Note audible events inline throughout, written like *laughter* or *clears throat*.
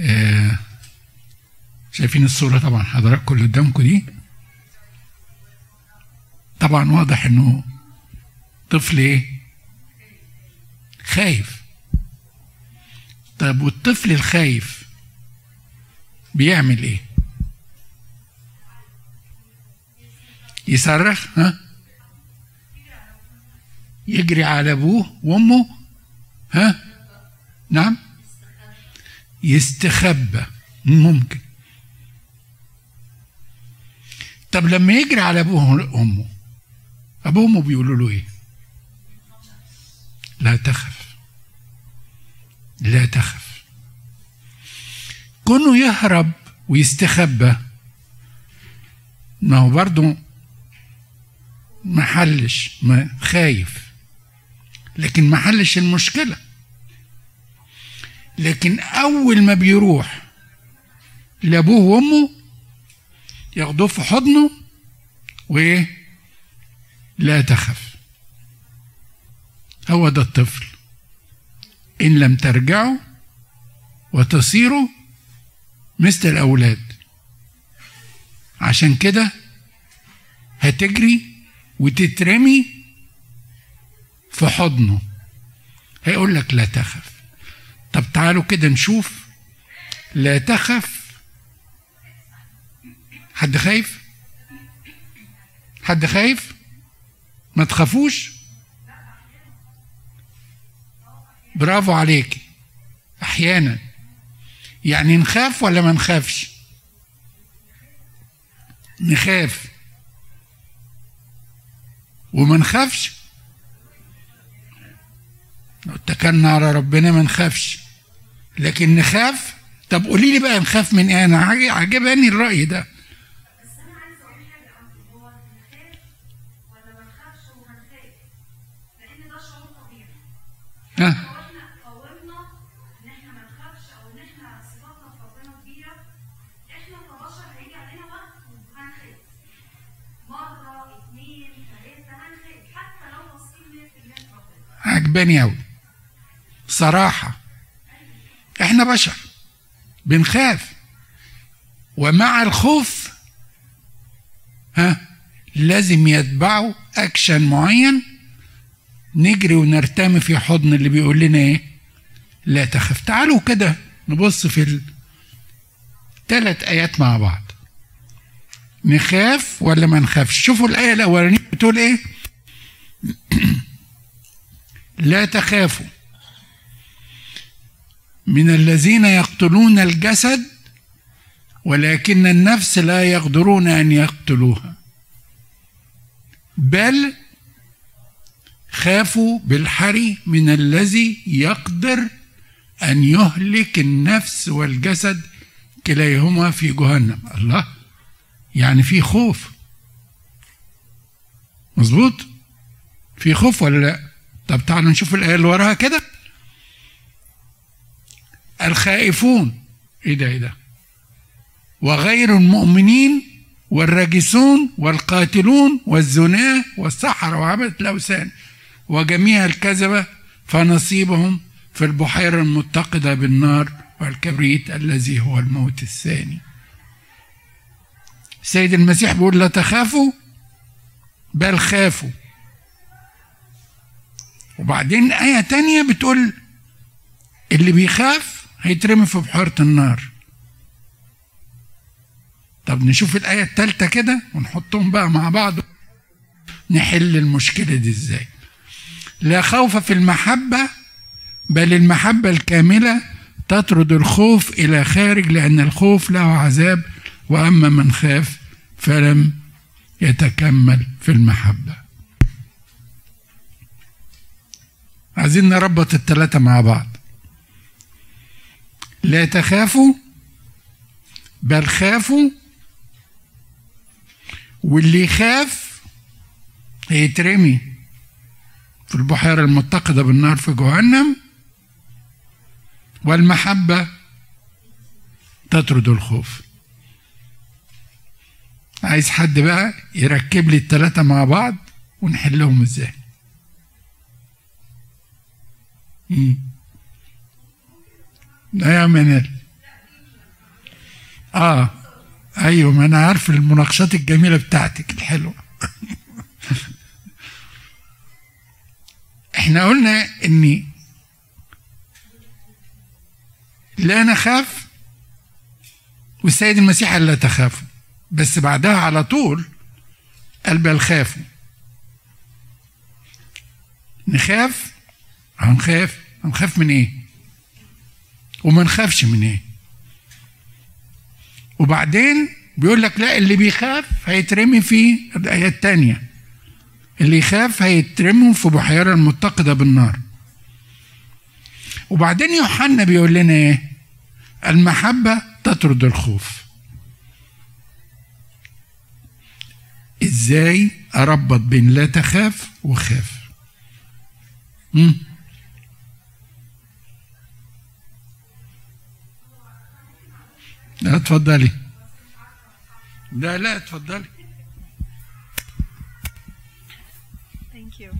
آه شايفين الصورة طبعا حضراتكم اللي قدامكم دي. طبعا واضح إنه طفل إيه؟ خايف. طيب والطفل الخايف بيعمل إيه؟ يصرخ ها؟ يجري على أبوه وأمه ها؟ نعم؟ يستخبى. ممكن. طب لما يجري على أبوه وأمه أبوه وأمه بيقولوا له إيه؟ لا تخف. لا تخف. كونه يهرب ويستخبى ما هو برضه ما حلش ما خايف. لكن ما حلش المشكلة. لكن أول ما بيروح لأبوه وأمه ياخدوه في حضنه وإيه؟ لا تخف. هو ده الطفل. إن لم ترجعوا وتصيروا مثل الأولاد. عشان كده هتجري وتترمي في حضنه. هيقول لك لا تخف. تعالوا كده نشوف. لا تخف. حد خايف؟ حد خايف؟ ما تخافوش. برافو عليك أحيانا. يعني نخاف ولا ما نخافش؟ نخاف. وما نخافش؟ لو اتكلنا على ربنا ما نخافش. لكن نخاف. طب قولي لي بقى نخاف من إيه؟ أنا عجبني الرأي ده. ها؟ لو إحنا قاومنا ان إحنا ما نخافش أو ان إحنا ثقتنا في ربنا كبيره إحنا كبشر هيجي علينا وقت وهنخاف مره اثنين ثلاثة هنخاف حتى لو واثقين 100% في ربنا عجباني قوي صراحة. بشر بنخاف. ومع الخوف ها لازم يتبعه اكشن معين. نجري ونرتمي في حضن اللي بيقول لنا إيه؟ لا تخف. تعالوا كده نبص في الثلاث آيات مع بعض. نخاف ولا ما نخافش؟ شوفوا الآية الأولانية بتقول إيه؟ *clears throat* لا تخافوا. من الذين يقتلون الجسد ولكن النفس لا يقدرون أن يقتلوها. بل خافوا بالحري من الذي يقدر أن يهلك النفس والجسد كليهما في جهنم. الله يعني في خوف. مظبوط؟ في خوف ولا لا؟ طب تعالوا نشوف الآية اللي وراها كده. الخائفون. إيه ده إيه ده. وغير المؤمنين والراجسون والقاتلون والزناة والسحرة وعبدة الأوثان وجميع الكذبة فنصيبهم في البحيرة المتقدة بالنار والكبريت الذي هو الموت الثاني. السيد المسيح بيقول لا تخافوا بل خافوا. وبعدين آية تانية بتقول اللي بيخاف هيترمي في بحيرة النار. طب نشوف الآية التالتة كده ونحطهم بقى مع بعض. نحل المشكلة دي إزاي؟ لا خوف في المحبة بل المحبة الكاملة تطرد الخوف إلى خارج لأن الخوف له عذاب وأما من خاف فلم يتكمل في المحبة. عايزين نربط الثلاثة مع بعض. لا تخافوا بل خافوا. واللي يخاف هيترمي في البحيرة المتقدة بالنار في جهنم والمحبة تطرد الخوف. عايز حد بقى يركب لي التلاتة مع بعض ونحلهم إزاي؟ منال آه أيوه ما أنا عارف المناقشات الجميلة بتاعتك الحلوة. إحنا قلنا إني لا نخاف والسيد المسيح قال لا تخافوا. بس بعدها على طول قال بل خافوا. نخاف؟ هنخاف؟ هنخاف من إيه؟ وما نخافش من إيه وبعدين بيقول لك لا اللي بيخاف هيترمي في الآية التانية. اللي يخاف هيترموا في بحيرة المتقدة بالنار. وبعدين يوحنا بيقول لنا إيه؟ المحبة تطرد الخوف. إزاي؟ أربط بين لا تخاف وخاف. مم. لا اتفضلي. لا لا اتفضلي. يو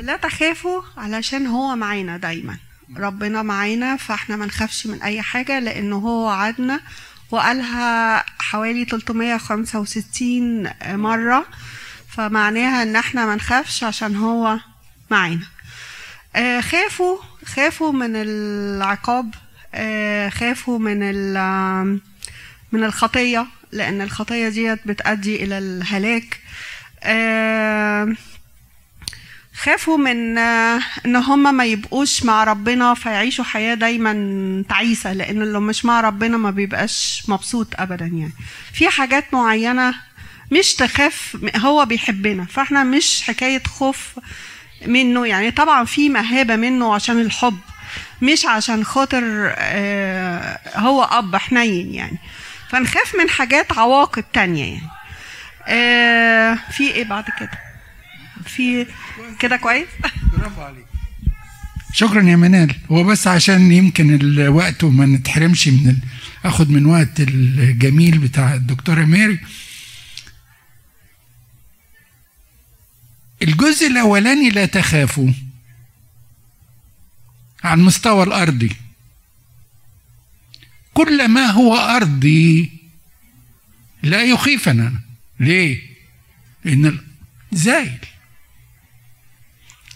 لا تخافوا علشان هو معانا دايما. ربنا معانا فاحنا ما نخافش من أي حاجة لأنه هو وعدنا وقالها حوالي 365 مرة فمعناها إن إحنا ما نخافش عشان هو معانا. آه، خافوا خافوا من العقاب آه، خافوا من من الخطية لأن الخطية ديت بتؤدي إلى الهلاك. آه، خافوا من آه، إن هم ما يبقوش مع ربنا فيعيشوا حياة دايما تعيسة لأن اللي مش مع ربنا ما بيبقاش مبسوط ابدا يعني. في حاجات معينة مش تخاف هو بيحبنا فإحنا مش حكاية خوف منه يعني. طبعا في مهابة منه عشان الحب. مش عشان خاطر آه، هو أب حنين يعني. فنخاف من حاجات عواقب تانية يعني. آه، في إيه بعد كده؟ في كده كويس؟ برافو عليك. شكرا يا منال. هو بس عشان يمكن الوقت وما نتحرمش من ال... آخد من وقت الجميل بتاع الدكتورة ماري الجزء الأولاني لا تخافوا. على المستوى الارضي كل ما هو أرضي لا يخيفنا. ليه؟ لأن زايل.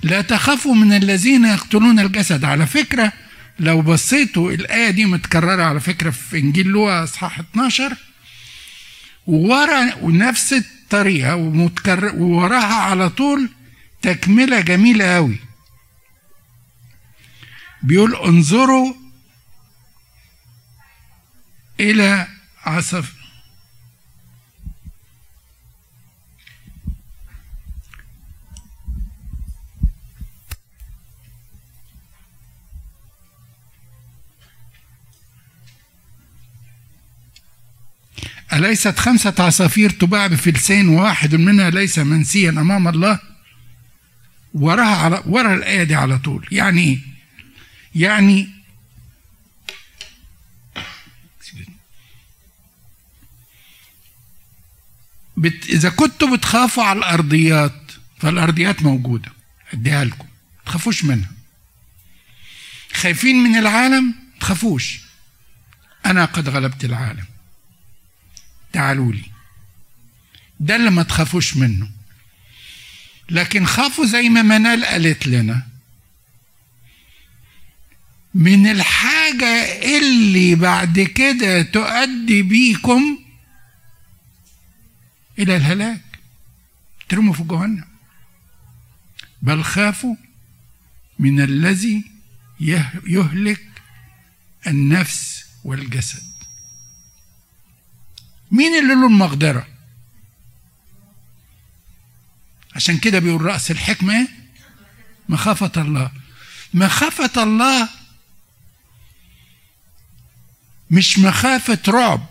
لا تخافوا من الذين يقتلون الجسد. على فكرة لو بصيتوا الآية دي متكررة على فكرة في إنجيل لوقا إصحاح 12 وورا ونفس الطريقة ومتكرر ووراها على طول تكملة جميلة أوي. بيقول انظروا إلى عصف. أليست خمسة عصافير تباع بفلسين وواحد منها ليس منسيا أمام الله؟ وراها على ورا الآية دي على طول. يعني إيه؟ يعني بت إذا كنتوا بتخافوا على الأرضيات فالأرضيات موجودة أديها لكم ما تخافوش منها. خايفين من العالم؟ تخافوش. أنا قد غلبت العالم. تعالوا لي. ده اللي ما تخافوش منه. لكن خافوا زي ما منال قالت لنا. من الحاجة اللي بعد كده تؤدي بيكم إلى الهلاك. ترموا في جهنم. بل خافوا من الذي يه- يهلك النفس والجسد. مين اللي له المقدرة؟ عشان كده بيقول رأس الحكمة؟ مخافة الله. مخافة الله مش مخافة رعب.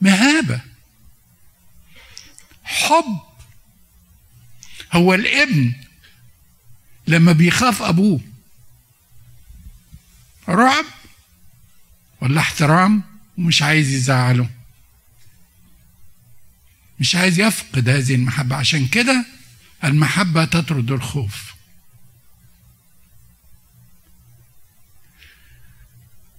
مهابة. حب. هو الابن لما بيخاف أبوه. رعب ولا احترام ومش عايز يزعله. مش عايز يفقد هذه المحبة. عشان كده المحبة تطرد الخوف.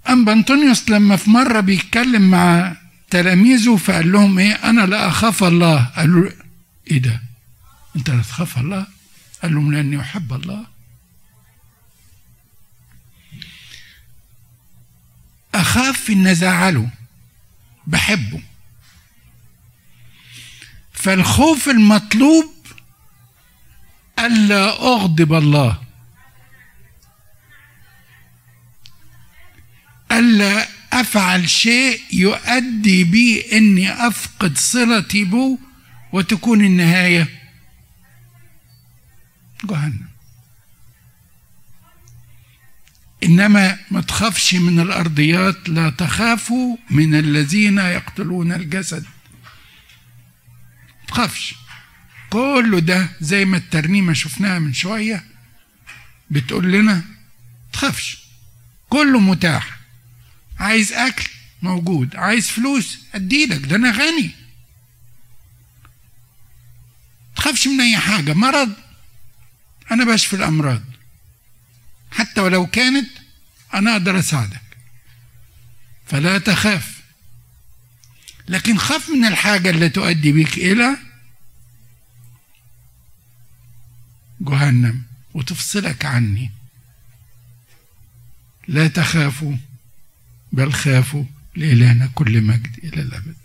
الأنبا أنطونيوس لما في مرة بيتكلم مع تلاميذه فقال لهم إيه؟ أنا لا أخاف الله. قالوا إيه ده؟ أنت لا تخاف الله؟ قال لهم لأني أحب الله. أخاف إن أزعله. بحبه. فالخوف المطلوب ألا أغضب الله. ألا أفعل شيء يؤدي بي إني أفقد صلتي به وتكون النهاية؟ جهنم. إنما ما تخافش من الأرضيات لا تخافوا من الذين يقتلون الجسد. تخافش. كله ده زي ما الترنيمة شفناها من شوية بتقول لنا تخافش. كله متاح. عايز أكل موجود عايز فلوس أديلك ده أنا غني. تخافش من أي حاجة مرض أنا بشفي الأمراض. حتى ولو كانت أنا أقدر أساعدك. فلا تخاف. لكن خاف من الحاجة اللي تؤدي بك إلى جهنم وتفصلك عني. لا تخافوا. بل خافوا لإلهنا كل مجد إلى الأبد.